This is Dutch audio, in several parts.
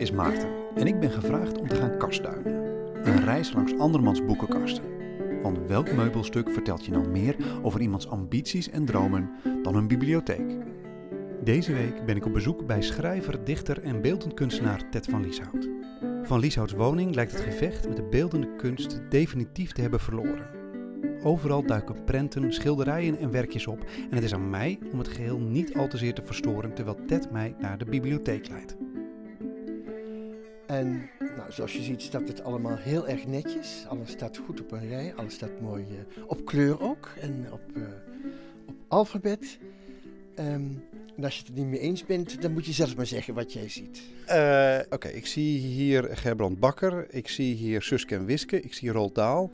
is Maarten en ik ben gevraagd om te gaan kastduinen. Een reis langs andermans boekenkasten. Want welk meubelstuk vertelt je nou meer over iemands ambities en dromen dan een bibliotheek? Deze week ben ik op bezoek bij schrijver, dichter en beeldend kunstenaar Ted van Lieshout. Van Lieshouts woning lijkt het gevecht met de beeldende kunst definitief te hebben verloren. Overal duiken prenten, schilderijen en werkjes op en het is aan mij om het geheel niet al te zeer te verstoren terwijl Ted mij naar de bibliotheek leidt. En nou, zoals je ziet staat het allemaal heel erg netjes. Alles staat goed op een rij. Alles staat mooi uh, op kleur ook. En op, uh, op alfabet. Um, en als je het er niet mee eens bent, dan moet je zelf maar zeggen wat jij ziet. Uh, Oké, okay, ik zie hier Gerbrand Bakker. Ik zie hier Suske en Wiske. Ik zie Roald Daal.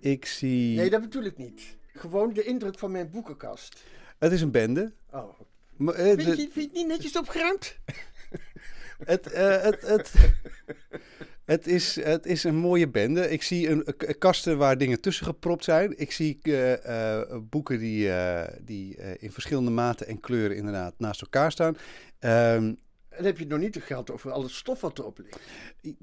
Ik zie... Nee, dat bedoel ik niet. Gewoon de indruk van mijn boekenkast. Het is een bende. Oh. Maar, vind, je, vind je het niet netjes opgeruimd? het, uh, het, het, het, is, het is een mooie bende. Ik zie een, kasten waar dingen tussen gepropt zijn. Ik zie uh, uh, boeken die, die in verschillende maten en kleuren inderdaad naast elkaar staan. Um, en heb je het nog niet gehad over al het stof wat erop ligt?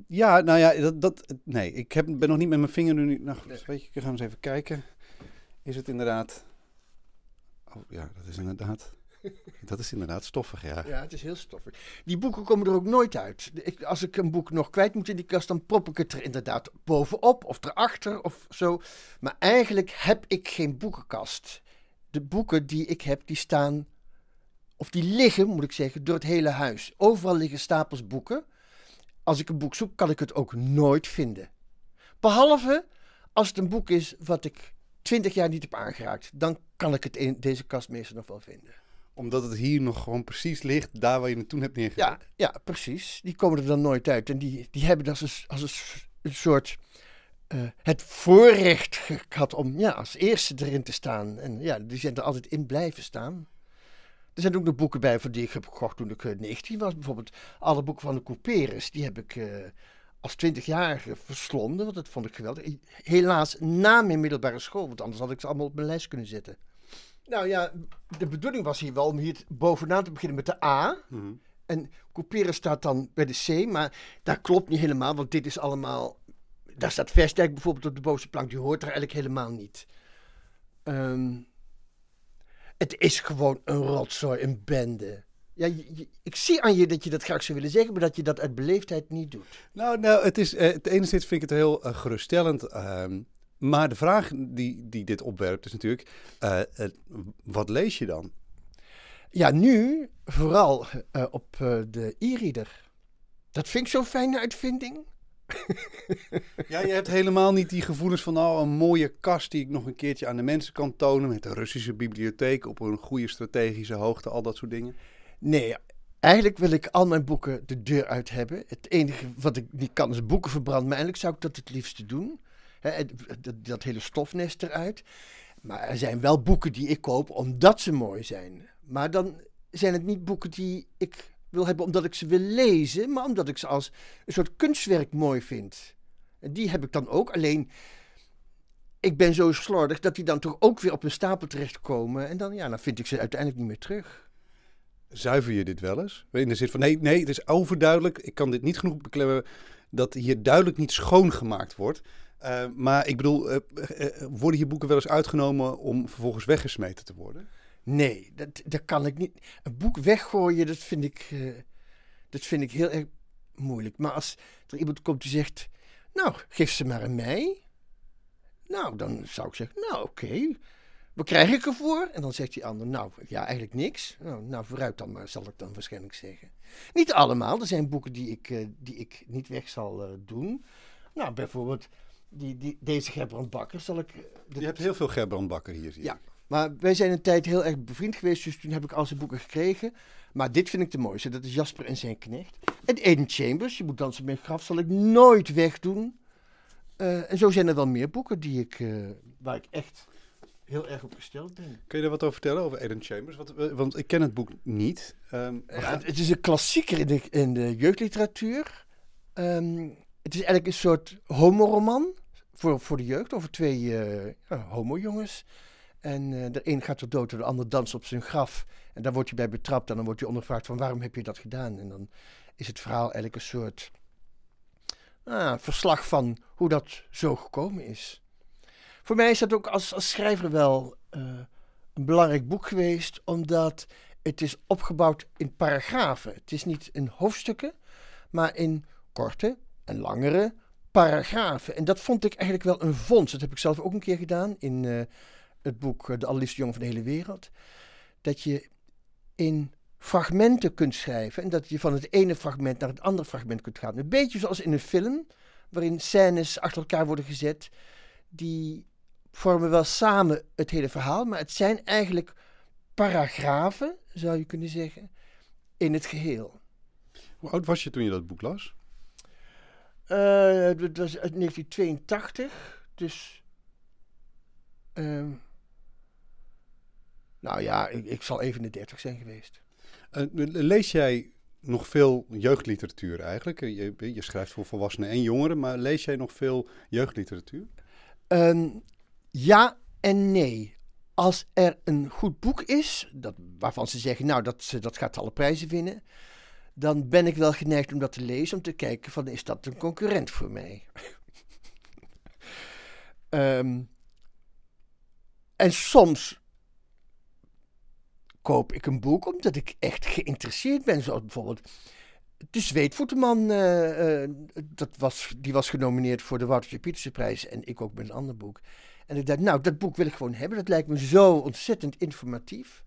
Ja, nou ja, dat, dat, nee, ik heb, ben nog niet met mijn vinger nu. Nou, nee. weet je, we gaan eens even kijken. Is het inderdaad... Oh ja, dat is inderdaad... Dat is inderdaad stoffig, ja. Ja, het is heel stoffig. Die boeken komen er ook nooit uit. Ik, als ik een boek nog kwijt moet in die kast, dan prop ik het er inderdaad bovenop of erachter of zo. Maar eigenlijk heb ik geen boekenkast. De boeken die ik heb, die staan, of die liggen, moet ik zeggen, door het hele huis. Overal liggen stapels boeken. Als ik een boek zoek, kan ik het ook nooit vinden. Behalve als het een boek is wat ik twintig jaar niet heb aangeraakt. Dan kan ik het in deze kast meestal nog wel vinden omdat het hier nog gewoon precies ligt, daar waar je het toen hebt neergezet. Ja, ja, precies. Die komen er dan nooit uit. En die, die hebben als een, als een, soort uh, het voorrecht gehad om ja, als eerste erin te staan. En ja, die zijn er altijd in blijven staan. Er zijn ook nog boeken bij van die ik heb gekocht toen ik 19 was. Bijvoorbeeld alle boeken van de Couperus. Die heb ik uh, als 20-jarige verslonden, want dat vond ik geweldig. Helaas na mijn middelbare school, want anders had ik ze allemaal op mijn lijst kunnen zetten. Nou ja, de bedoeling was hier wel om hier bovenaan te beginnen met de A. Mm. En couperen staat dan bij de C, maar dat klopt niet helemaal, want dit is allemaal... Daar staat Versterk bijvoorbeeld op de bovenste plank, die hoort er eigenlijk helemaal niet. Um, het is gewoon een rotzooi, een bende. Ja, je, ik zie aan je dat je dat graag zou willen zeggen, maar dat je dat uit beleefdheid niet doet. Nou, nou het is, uh, het vind ik het heel uh, geruststellend. Uh, maar de vraag die, die dit opwerpt is natuurlijk, uh, uh, wat lees je dan? Ja, nu vooral uh, op de e-reader. Dat vind ik zo'n fijne uitvinding. ja, je hebt helemaal niet die gevoelens van oh, een mooie kast die ik nog een keertje aan de mensen kan tonen. Met een Russische bibliotheek op een goede strategische hoogte, al dat soort dingen. Nee, eigenlijk wil ik al mijn boeken de deur uit hebben. Het enige wat ik niet kan is boeken verbranden. Maar eigenlijk zou ik dat het liefste doen dat, dat hele stofnest eruit. Maar er zijn wel boeken die ik koop omdat ze mooi zijn. Maar dan zijn het niet boeken die ik wil hebben omdat ik ze wil lezen, maar omdat ik ze als een soort kunstwerk mooi vind. En die heb ik dan ook. Alleen, ik ben zo slordig dat die dan toch ook weer op een stapel terechtkomen. En dan, ja, dan vind ik ze uiteindelijk niet meer terug. Zuiver je dit wel eens? In de zin van, nee, nee, het is overduidelijk. Ik kan dit niet genoeg beklemmen dat hier duidelijk niet schoongemaakt wordt. Uh, maar ik bedoel, uh, uh, worden je boeken wel eens uitgenomen om vervolgens weggesmeten te worden? Nee, dat, dat kan ik niet. Een boek weggooien, dat vind ik, dat vind ik heel erg moeilijk. Maar als er iemand komt die zegt, nou, geef ze maar aan mij. Nou, dan zou ik zeggen, nou oké, okay. wat krijg ik ervoor? En dan zegt die ander, nou ja, eigenlijk niks. Nou, nou vooruit dan maar, zal ik dan waarschijnlijk zeggen. Niet allemaal, er zijn boeken die ik, die ik niet weg zal doen. Nou, bijvoorbeeld die, die, deze Gerbrand Bakker zal ik... Uh, Je hebt heel veel Gerbrand Bakker hier, zie Ja, maar wij zijn een tijd heel erg bevriend geweest, dus toen heb ik al zijn boeken gekregen. Maar dit vind ik de mooiste, dat is Jasper en zijn knecht. En Eden Chambers, Je moet dansen met graf, zal ik nooit wegdoen. Uh, en zo zijn er wel meer boeken die ik, uh, waar ik echt heel erg op gesteld ben. Kun je daar wat over vertellen, over Eden Chambers? Want, want ik ken het boek niet. Um, ja, het is een klassieker in de, in de jeugdliteratuur. Um, het is eigenlijk een soort homoroman voor, voor de jeugd over twee uh, homojongens. En uh, de een gaat er dood en de ander danst op zijn graf. En daar wordt hij bij betrapt en dan wordt hij ondervraagd van waarom heb je dat gedaan? En dan is het verhaal eigenlijk een soort ah, verslag van hoe dat zo gekomen is. Voor mij is dat ook als, als schrijver wel uh, een belangrijk boek geweest, omdat het is opgebouwd in paragrafen. Het is niet in hoofdstukken, maar in korte en langere paragrafen. En dat vond ik eigenlijk wel een vondst. Dat heb ik zelf ook een keer gedaan in uh, het boek De Allerliefste Jongen van de Hele Wereld. Dat je in fragmenten kunt schrijven en dat je van het ene fragment naar het andere fragment kunt gaan. Een beetje zoals in een film, waarin scènes achter elkaar worden gezet, die vormen wel samen het hele verhaal, maar het zijn eigenlijk paragrafen, zou je kunnen zeggen, in het geheel. Hoe oud was je toen je dat boek las? Uh, dat was uit 1982, dus. Uh, nou ja, ik, ik, zal even de 30 zijn geweest. Uh, lees jij nog veel jeugdliteratuur eigenlijk? Je, je, schrijft voor volwassenen en jongeren, maar lees jij nog veel jeugdliteratuur? Um, ja en nee. Als er een goed boek is, dat, waarvan ze zeggen, nou, dat, dat gaat alle prijzen winnen, dan ben ik wel geneigd om dat te lezen, om te kijken van, is dat een concurrent voor mij? um, en soms koop ik een boek omdat ik echt geïnteresseerd ben, zoals bijvoorbeeld de Zweetvoetenman, uh, uh, dat was, die was genomineerd voor de Woutertje Pieterse prijs en ik ook met een ander boek. En ik dacht, nou, dat boek wil ik gewoon hebben. Dat lijkt me zo ontzettend informatief.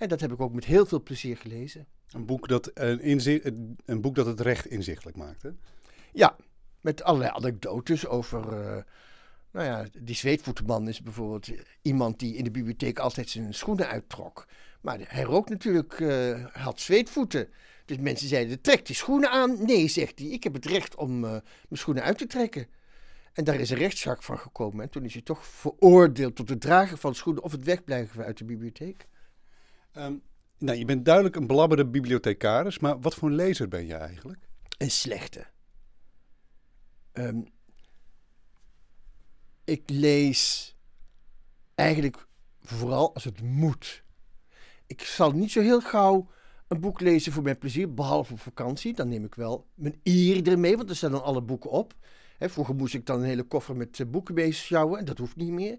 En dat heb ik ook met heel veel plezier gelezen. Een boek dat, een, inzicht, een boek dat het recht inzichtelijk maakt, hè? Ja, met allerlei anekdotes over... Uh, nou ja, die zweetvoetenman is bijvoorbeeld iemand die in de bibliotheek altijd zijn schoenen uittrok. Maar hij rook natuurlijk, uh, had zweetvoeten. Dus mensen zeiden, trek die schoenen aan. Nee, zegt hij, ik heb het recht om uh, mijn schoenen uit te trekken. En daar is een rechtszaak van gekomen. En toen is hij toch veroordeeld tot het dragen van schoenen of het wegblijven uit de bibliotheek. Um, nou, je bent duidelijk een belabberde bibliothecaris, maar wat voor lezer ben je eigenlijk? Een slechte. Um, ik lees eigenlijk vooral als het moet. Ik zal niet zo heel gauw een boek lezen voor mijn plezier, behalve op vakantie. Dan neem ik wel mijn e-reader mee, want er staan dan alle boeken op. Vroeger moest ik dan een hele koffer met eh, boeken meeschouwen en dat hoeft niet meer.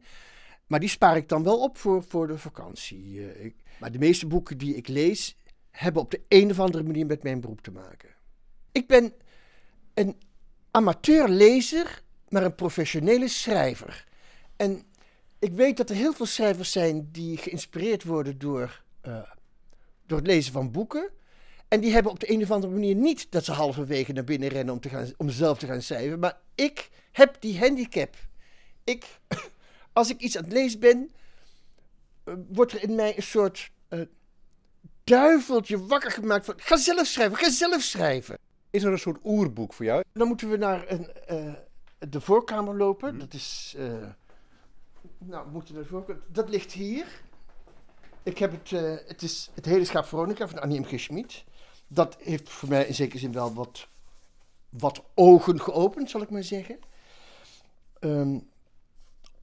Maar die spaar ik dan wel op voor, voor de vakantie. Eh, maar de meeste boeken die ik lees, hebben op de een of andere manier met mijn beroep te maken. Ik ben een amateurlezer, maar een professionele schrijver. En ik weet dat er heel veel schrijvers zijn die geïnspireerd worden door, uh, door het lezen van boeken. En die hebben op de een of andere manier niet dat ze halverwege naar binnen rennen om, te gaan, om zelf te gaan schrijven. Maar ik heb die handicap. Ik, als ik iets aan het lezen ben, uh, wordt er in mij een soort uh, duiveltje wakker gemaakt van... Ga zelf schrijven, ga zelf schrijven. Is er een soort oerboek voor jou? Dan moeten we naar een, uh, de voorkamer lopen. Hmm. Dat is... nou, we moeten naar de voorkamer. Dat ligt hier. Ik heb het... het is het hele schaap Veronica van Annie M. G. Schmid dat heeft voor mij in zekere zin wel wat, wat ogen geopend, zal ik maar zeggen. Um,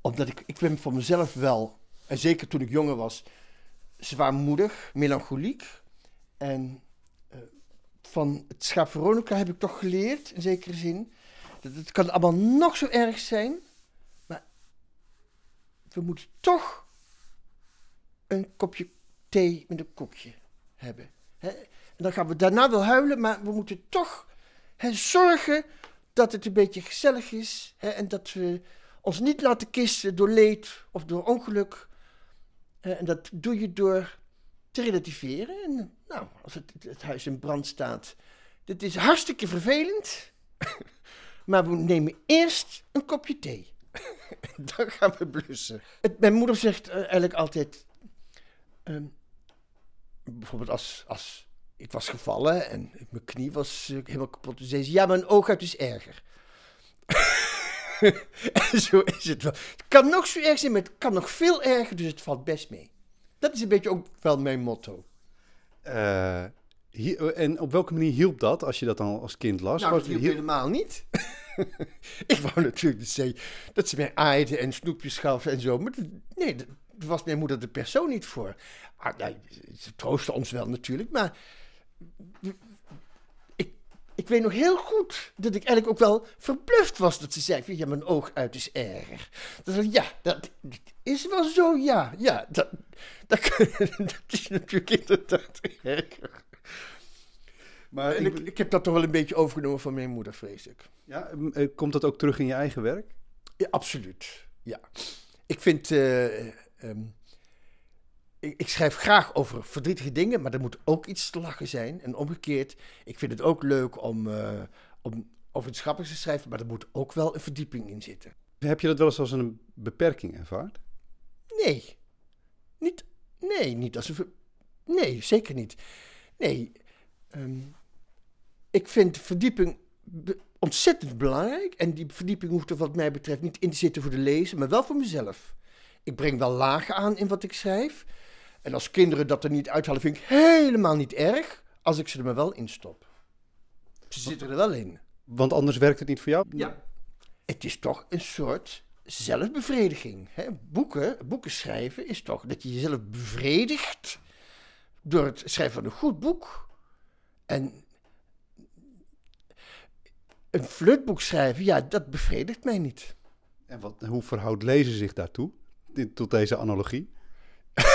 omdat ik, ik ben van mezelf wel, en zeker toen ik jonger was, zwaarmoedig, melancholiek. En uh, van het schaap Veronica heb ik toch geleerd, in zekere zin. Dat het kan allemaal nog zo erg zijn, maar we moeten toch een kopje thee met een koekje hebben. He? En dan gaan we daarna wel huilen, maar we moeten toch hè, zorgen dat het een beetje gezellig is. Hè, en dat we ons niet laten kisten door leed of door ongeluk. en dat doe je door te relativeren. En nou, als het, het huis in brand staat, dit is hartstikke vervelend. maar we nemen eerst een kopje thee. dan gaan we blussen. Het, mijn moeder zegt uh, eigenlijk altijd... Um, bijvoorbeeld als, als ik was gevallen en mijn knie was uh, helemaal kapot. Toen zei ze, ja, maar een ooguit is erger. en zo is het wel. Het kan nog zo erg zijn, maar het kan nog veel erger, dus het valt best mee. Dat is een beetje ook wel mijn motto. Uh, hier, en op welke manier hielp dat, als je dat dan als kind las? Nou, dat hielp helemaal niet. ik wou natuurlijk dat ze, dat ze mij aaide en snoepjes gaf en zo. Maar nee, daar was mijn moeder de persoon niet voor. Ah, nou, ze troostte ons wel natuurlijk, maar ik, weet nog heel goed dat ik eigenlijk ook wel verbluft was dat ze zei: Ja, mijn oog uit is erger. Dat ik, ja, dat, is wel zo, ja. Ja, dat, dat, dat is natuurlijk inderdaad erger. Maar en ik, ik, heb dat toch wel een beetje overgenomen van mijn moeder, vrees ik. Ja, eh, komt dat ook terug in je eigen werk? Ja, absoluut. Ja. Ik vind. Uh, ik, ik, schrijf graag over verdrietige dingen, maar er moet ook iets te lachen zijn. En omgekeerd, ik vind het ook leuk om, uh, om over iets grappigs te schrijven, maar er moet ook wel een verdieping in zitten. Heb je dat wel eens als een beperking ervaard? Nee. Niet, nee, niet als een. Nee, zeker niet. Nee. Um, ik vind verdieping ontzettend belangrijk. En die verdieping hoeft er wat mij betreft niet in te zitten voor de lezer, maar wel voor mezelf. Ik breng wel lagen aan in wat ik schrijf. En als kinderen dat er niet uithalen, vind ik helemaal niet erg als ik ze er maar wel in stop. Ze zitten er wel in. Want anders werkt het niet voor jou? Ja. Het is toch een soort zelfbevrediging. Hè? Boeken, boeken schrijven is toch dat je jezelf bevredigt door het schrijven van een goed boek. En een flutboek schrijven, ja, dat bevredigt mij niet. En wat, hoe verhoudt lezen zich daartoe, tot deze analogie?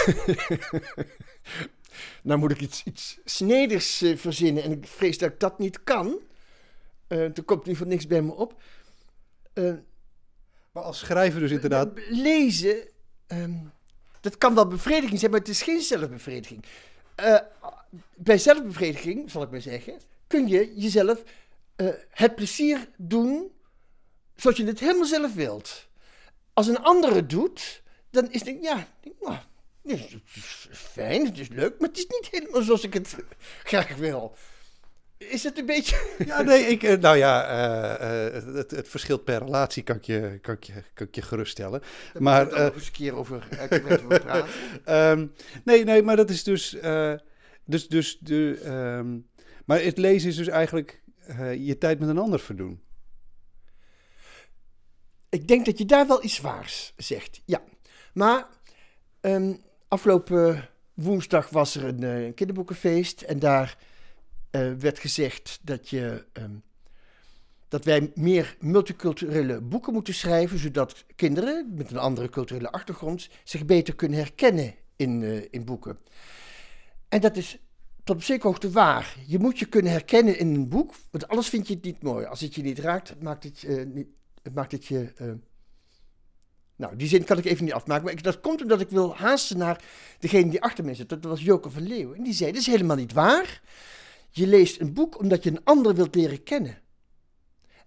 nou moet ik iets, iets sneders uh, verzinnen en ik vrees dat ik dat niet kan. Uh, er komt nu van niks bij me op. Uh, maar als schrijver dus inderdaad... Lezen, um, dat kan wel bevrediging zijn, maar het is geen zelfbevrediging. bij zelfbevrediging, zal ik maar zeggen, kun je jezelf het plezier doen zoals je het helemaal zelf wilt. Als een andere het doet, dan is het, ja, nou, het is fijn, het is leuk, maar het is niet helemaal zoals ik het graag wil. Is het een beetje. Ja, nee, ik, eh, nou ja, uh, uh, het, het, verschilt per relatie, kan ik je, kan ik je, kan ik je geruststellen. Daar maar. Uh, nog eens een keer over, praten. um, nee, nee, maar dat is dus. dus, dus de, um, maar het lezen is dus eigenlijk je tijd met een ander verdoen. Ik denk dat je daar wel iets waars zegt, ja. Maar um, Afgelopen woensdag was er een uh, kinderboekenfeest en daar uh, werd gezegd dat, je, um, dat wij meer multiculturele boeken moeten schrijven, zodat kinderen met een andere culturele achtergrond zich beter kunnen herkennen in, in boeken. En dat is tot op zekere hoogte waar. Je moet je kunnen herkennen in een boek, want alles vind je het niet mooi. Als het je niet raakt, maakt het, het maakt het je nou, die zin kan ik even niet afmaken. Maar dat komt omdat ik wil haasten naar degene die achter mij zit. Dat was Joke van Leeuwen. En die zei, dat is helemaal niet waar. Je leest een boek omdat je een ander wilt leren kennen.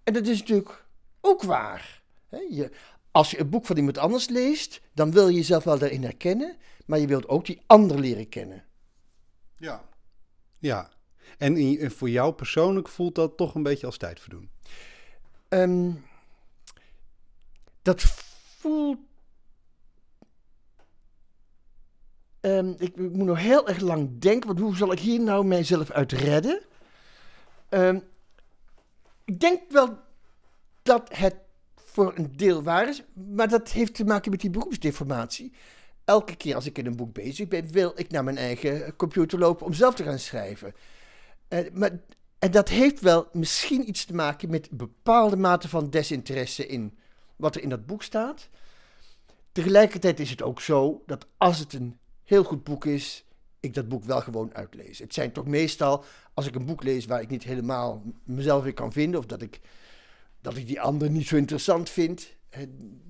En dat is natuurlijk ook waar. Je, als je een boek van iemand anders leest, dan wil je jezelf wel daarin herkennen. Maar je wilt ook die ander leren kennen. Ja. Ja. En voor jou persoonlijk voelt dat toch een beetje als tijdverdoen? Um, dat Ehm, ik, ik, moet nog heel erg lang denken, want hoe zal ik hier nou mijzelf uit redden? Ehm, ik denk wel dat het voor een deel waar is, maar dat heeft te maken met die beroepsdeformatie. Elke keer als ik in een boek bezig ben, wil ik naar mijn eigen computer lopen om zelf te gaan schrijven. Uh, maar, en dat heeft wel misschien iets te maken met een bepaalde mate van desinteresse in wat er in dat boek staat. Tegelijkertijd is het ook zo dat als het een heel goed boek is, ik dat boek wel gewoon uitlees. Het zijn toch meestal, als ik een boek lees waar ik niet helemaal mezelf in kan vinden, of dat ik, dat ik die ander niet zo interessant vind,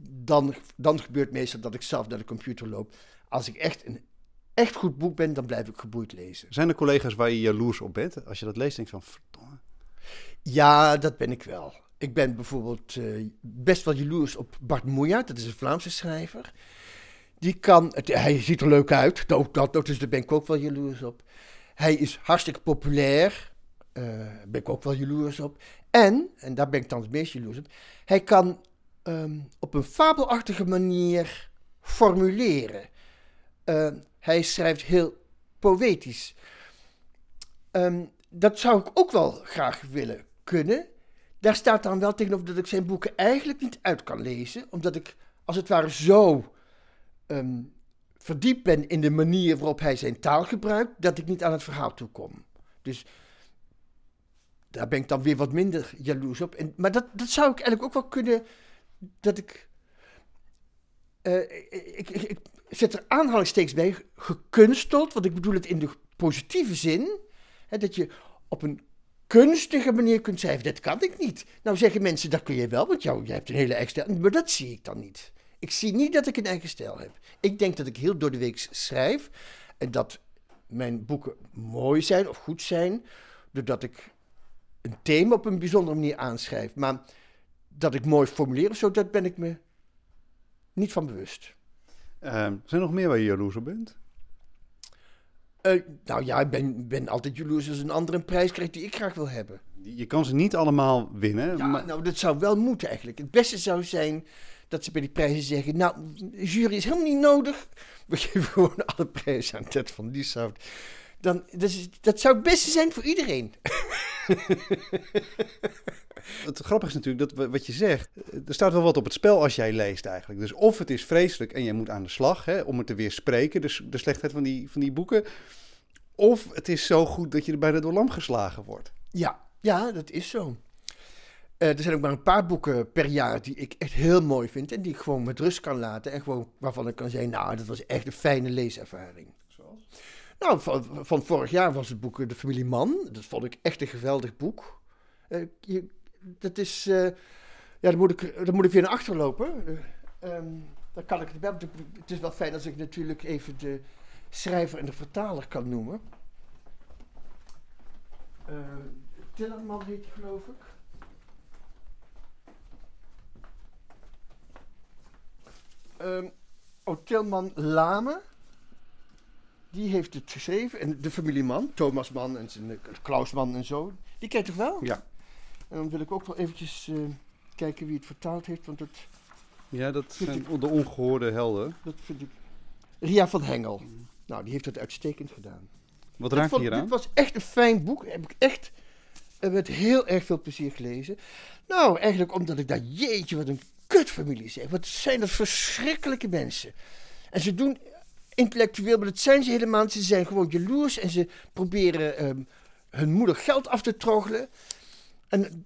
dan, dan gebeurt meestal dat ik zelf naar de computer loop. Als ik echt een echt goed boek ben, dan blijf ik geboeid lezen. Zijn er collega's waar je jaloers op bent? Als je dat leest, denk je van, verdomme. Ja, dat ben ik wel. Ik ben bijvoorbeeld uh, best wel jaloers op Bart Moejaert, dat is een Vlaamse schrijver. Die kan, hij ziet er leuk uit, dat, dat, dus daar ben ik ook wel jaloers op. Hij is hartstikke populair, daar ben ik ook wel jaloers op. En, en daar ben ik dan het meest jaloers op, hij kan um, op een fabelachtige manier formuleren. Uh, hij schrijft heel poëtisch. Um, dat zou ik ook wel graag willen kunnen. Daar staat dan wel tegenover dat ik zijn boeken eigenlijk niet uit kan lezen, omdat ik als het ware zo um, verdiept ben in de manier waarop hij zijn taal gebruikt, dat ik niet aan het verhaal toe kom. Dus daar ben ik dan weer wat minder jaloers op. En, maar dat, dat zou ik eigenlijk ook wel kunnen. Dat ik. eh, ik, ik, zet er aanhalingstekens bij. Gekunsteld, want ik bedoel het in de positieve zin. Hè, dat je op een kunstige manier kunt schrijven. Dat kan ik niet. Nou zeggen mensen, dat kun je wel, want jou, jij hebt een hele eigen stijl. Maar dat zie ik dan niet. Ik zie niet dat ik een eigen stijl heb. Ik denk dat ik heel door de week schrijf. En dat mijn boeken mooi zijn of goed zijn. Doordat ik een thema op een bijzondere manier aanschrijf. Maar dat ik mooi formuleer of zo, dat ben ik me niet van bewust. Ehm, zijn er nog meer waar je jaloers op bent? Eh, nou ja, ik ben, ben altijd jaloers als een ander een prijs krijgt die ik graag wil hebben. Je kan ze niet allemaal winnen. Ja, maar nou, dat zou wel moeten eigenlijk. Het beste zou zijn dat ze bij die prijzen zeggen... Nou, jury is helemaal niet nodig. We geven gewoon alle prijzen aan Ted van Lieshout. Dan, dat, is, dat zou het beste zijn voor iedereen. Het grappige is natuurlijk dat wa- wat je zegt, eh, er staat wel wat op het spel als jij leest eigenlijk. Dus of het is vreselijk en je moet aan de slag hè, om het te weerspreken, dus de slechtheid van die, van die boeken. Of het is zo goed dat je er bijna door lam geslagen wordt. Ja, ja, dat is zo. Eh, er zijn ook maar een paar boeken per jaar die ik echt heel mooi vind... en die ik gewoon met rust kan laten. En gewoon waarvan ik kan zeggen, nou, dat was echt een fijne leeservaring. Zoals? Nou, van, van vorig jaar was het boek eh, De Familie Man. Dat vond ik echt een geweldig boek. Eh, je, dat is... eh, ja, dan moet, ik, dan moet ik weer naar achter lopen. Ehm, dan kan ik het wel. Het is wel fijn als ik natuurlijk even de schrijver en de vertaler kan noemen. Tillerman heet hij, geloof ik. Ehm oh, Tilman Lame. Die heeft het geschreven. En de familie Man, Thomas Man en zijn, eh, Klaus Man en zo. Die kent toch wel? Ja. En dan wil ik ook wel eventjes eh, kijken wie het vertaald heeft. Want dat, Ja, dat zijn de ongehoorde helden. dat vind ik... Ria van Hengel. Nou, die heeft het uitstekend gedaan. Wat raakt je hier aan? Dit was echt een fijn boek. Heb ik echt met heel erg veel plezier gelezen. Nou, eigenlijk omdat ik daar, jeetje, wat een kutfamilie zeg. Wat zijn dat verschrikkelijke mensen. En ze doen intellectueel, maar dat zijn ze helemaal niet. Ze zijn gewoon jaloers en ze proberen ehm, hun moeder geld af te troggelen. En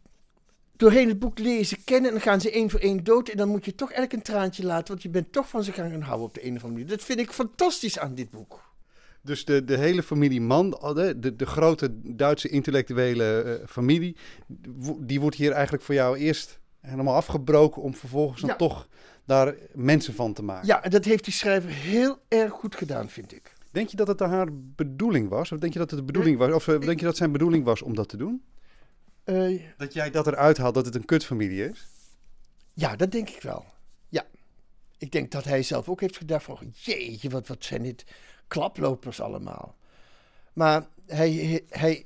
doorheen het boek lezen, kennen en dan gaan ze één voor één dood. En dan moet je toch elk een traantje laten, want je bent toch van ze gaan houden op de een of andere manier. Dat vind ik fantastisch aan dit boek. Dus de, de hele familie Man, de, de, de grote Duitse intellectuele eh, familie, die wordt hier eigenlijk voor jou eerst helemaal afgebroken om vervolgens dan toch daar mensen van te maken. Ja, en dat heeft die schrijver heel erg goed gedaan, vind ik. Denk je dat het haar bedoeling was? Of denk je dat het de bedoeling was? Of eh, denk je dat zijn bedoeling was om dat te doen? Eh, Dat jij dat eruit haalt dat het een kutfamilie is? ja, dat denk ik wel. Ja. Ik denk dat hij zelf ook heeft gedacht van... Jeetje, wat, wat zijn dit klaplopers allemaal. Maar hij, hij, hij,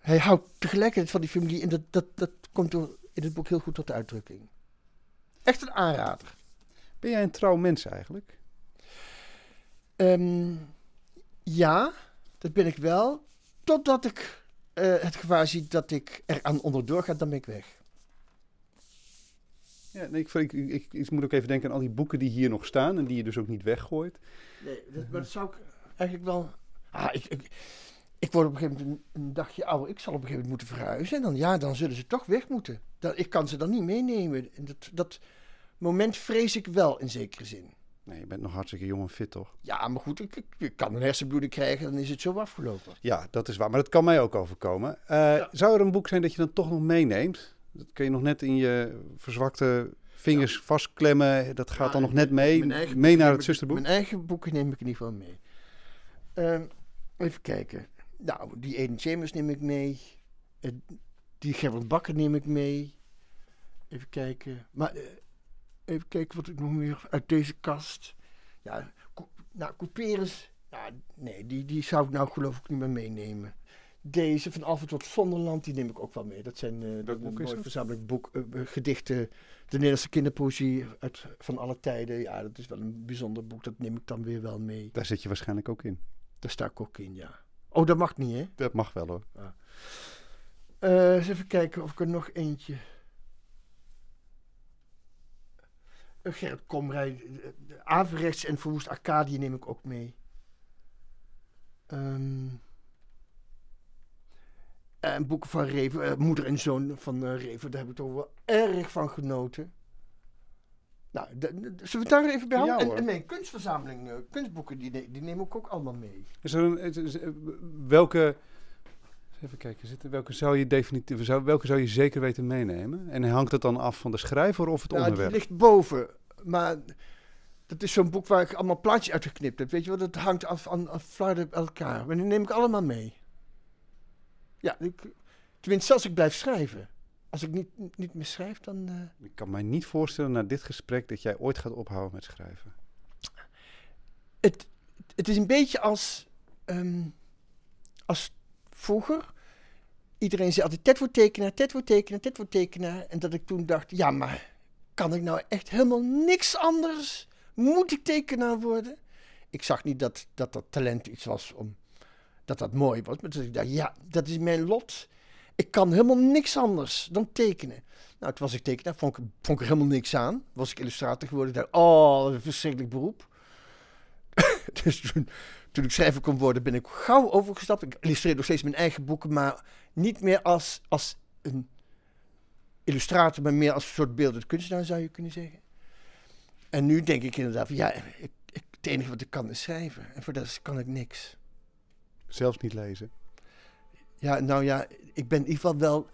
hij houdt tegelijkertijd van die familie... en dat, dat, dat komt door in het boek heel goed tot uitdrukking. Echt een aanrader. Ben jij een trouw mens eigenlijk? Ehm, ja, dat ben ik wel. Totdat ik eh, het gevaar zie dat ik er aan onderdoor ga, dan ben ik weg. Ja, nee, ik, ik, ik, ik moet ook even denken aan al die boeken die hier nog staan en die je dus ook niet weggooit. Nee, dat, maar dat zou ik eigenlijk wel. Ah, ik, word op een gegeven moment een, een dagje ouder. Ik zal op een gegeven moment moeten verhuizen. En dan, ja, dan zullen ze toch weg moeten. Dat, ik kan ze dan niet meenemen. En dat, dat moment vrees ik wel in zekere zin. Nee, je bent nog hartstikke jong en fit, toch? Ja, maar goed, ik, ik, kan een hersenbloeding krijgen. Dan is het zo afgelopen. Ja, dat is waar. Maar dat kan mij ook overkomen. Eh, Zou er een boek zijn dat je dan toch nog meeneemt? Dat kun je nog net in je verzwakte vingers vastklemmen. Dat gaat dan nog net mee. Mee naar het ik- zusterboek. Mijn eigen boeken neem ik in ieder geval mee. Ehm, even kijken. Nou, die Eden Chambers neem ik mee. Eh, die Gerrit Bakker neem ik mee. Even kijken. Maar eh, even kijken wat ik nog meer uit deze kast. Ja, nou, Couperus. Ja, nee, die, die zou ik nou geloof ik niet meer meenemen. Deze van Alfred tot Zonderland, die neem ik ook wel mee. Dat zijn eh dat een mooi verzameling boek, eh, eh, gedichten. De Nederlandse kinderpoëzie uit, van alle tijden. Ja, dat is wel een bijzonder boek. Dat neem ik dan weer wel mee. Daar zit je waarschijnlijk ook in. Daar sta ik ook in, ja. Oh, dat mag niet, hè? Dat mag wel hoor. Eh, eens even kijken of ik er nog eentje. Uh, Gerrit Komrij. Averechts en Verwoest Arcadië neem ik ook mee. Ehm, En boeken van Reven, eh, Moeder en Zoon van uh, Reven, daar heb ik toch wel erg van genoten. Nou, de, de, zullen we het daar even bij houden? Ja, en, mijn kunstverzameling, eh, kunstboeken, die, die neem ik ook allemaal mee. Is er een, is- is- eh, welke, even kijken, zit er- welke zou je definitief, zou, welke zou je zeker weten meenemen? En hangt het dan af van de schrijver of het Nou, onderwerp? ligt boven, maar dat is zo'n boek waar ik allemaal plaatjes uitgeknipt heb. Weet je wel, dat hangt af aan, aan flarden bij elkaar. Maar die neem ik allemaal mee. Ja, ik, tenminste als ik blijf schrijven. Als ik niet, niet meer schrijf, dan... eh, Ik kan mij niet voorstellen na dit gesprek dat jij ooit gaat ophouden met schrijven. het, het is een beetje als, ehm, als vroeger. Iedereen zei altijd, Ted wordt tekenaar, Ted wordt tekenaar, Ted wordt tekenaar. En dat ik toen dacht, ja, maar kan ik nou echt helemaal niks anders? Moet ik tekenaar worden? Ik zag niet dat dat, dat talent iets was, om, dat dat mooi was. Maar dat ik dacht, ja, dat is mijn lot. Ik kan helemaal niks anders dan tekenen. Nou, toen was ik tekenaar, vond ik, vond ik er helemaal niks aan. Was ik illustrator geworden, dacht, oh, een verschrikkelijk beroep. dus toen, toen ik schrijver kon worden, ben ik gauw overgestapt. Ik illustreer nog steeds mijn eigen boeken, maar niet meer als, als een illustrator, maar meer als een soort beeldend kunstenaar, zou je kunnen zeggen. En nu denk ik inderdaad, van, ja, ik, ik, het enige wat ik kan is schrijven. En voor rest kan ik niks. Zelfs niet lezen. Ja, nou ja, ik ben in ieder geval wel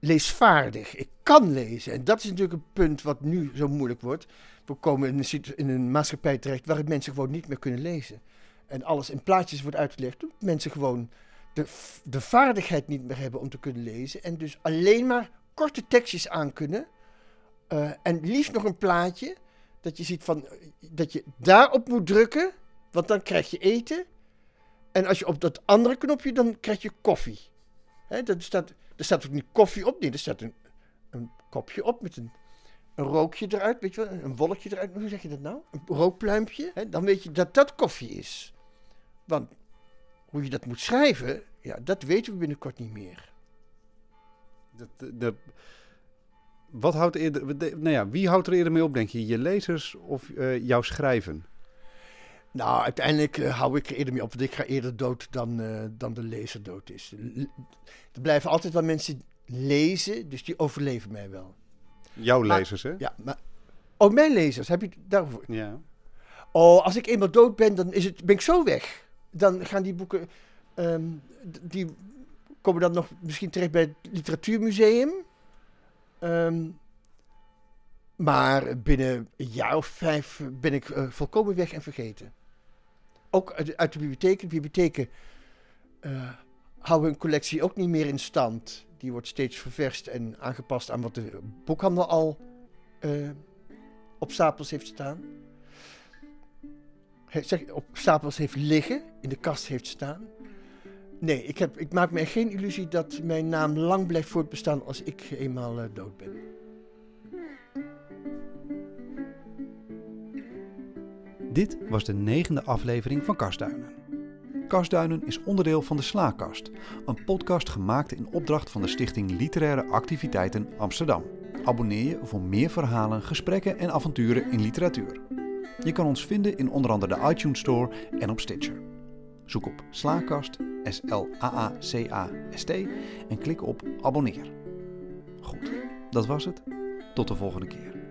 leesvaardig. Ik kan lezen. En dat is natuurlijk een punt wat nu zo moeilijk wordt. We komen in een, in een maatschappij terecht waarin mensen gewoon niet meer kunnen lezen. En alles in plaatjes wordt uitgelegd. omdat Mensen gewoon de, de vaardigheid niet meer hebben om te kunnen lezen. En dus alleen maar korte tekstjes aan kunnen. Eh, en liefst nog een plaatje. Dat je ziet van, dat je daarop moet drukken. Want dan krijg je eten. En als je op dat andere knopje, dan krijg je koffie. Hè, dat staat, er staat ook niet koffie op, nee, er staat een, een kopje op met een, een rookje eruit, weet je wel, een wolkje eruit. Hoe zeg je dat nou? Een rookpluimpje. Hè, dan weet je dat dat koffie is. Want hoe je dat moet schrijven, ja, dat weten we binnenkort niet meer. Dat, de, de- wat houdt eerder, de- nou ja, wie houdt er eerder mee op, denk je? Je lezers of eh, jouw schrijven? Nou, uiteindelijk eh, hou ik er eerder mee op, want ik ga eerder dood dan, eh, dan de lezer dood is. L- Er blijven altijd wel mensen lezen, dus die overleven mij wel. Jouw Maar- lezers, hè? Ja, maar... Oh, mijn lezers, heb je daarvoor? Ja. Oh, als ik eenmaal dood ben, dan is het, ben ik zo weg. Dan gaan die boeken, ehm, die komen dan nog misschien terecht bij het literatuurmuseum. Ehm, maar binnen een jaar of vijf ben ik eh, volkomen weg en vergeten. Ook uit, uit de bibliotheken. De bibliotheken eh, houden hun collectie ook niet meer in stand. Die wordt steeds ververst en aangepast aan wat de boekhandel al eh, op stapels heeft staan he- zeg, op stapels heeft liggen, in de kast heeft staan. Nee, ik, heb, ik maak me geen illusie dat mijn naam lang blijft voortbestaan als ik eenmaal eh, dood ben. Dit was de negende aflevering van Kastduinen. Kastduinen is onderdeel van de Slaakast, een podcast gemaakt in opdracht van de Stichting Literaire Activiteiten Amsterdam. Abonneer je voor meer verhalen, gesprekken en avonturen in literatuur. Je kan ons vinden in onder andere de iTunes Store en op Stitcher. Zoek op Slaakast, S-L-A-A-C-A-S-T en klik op abonneer. Goed, dat was het. Tot de volgende keer.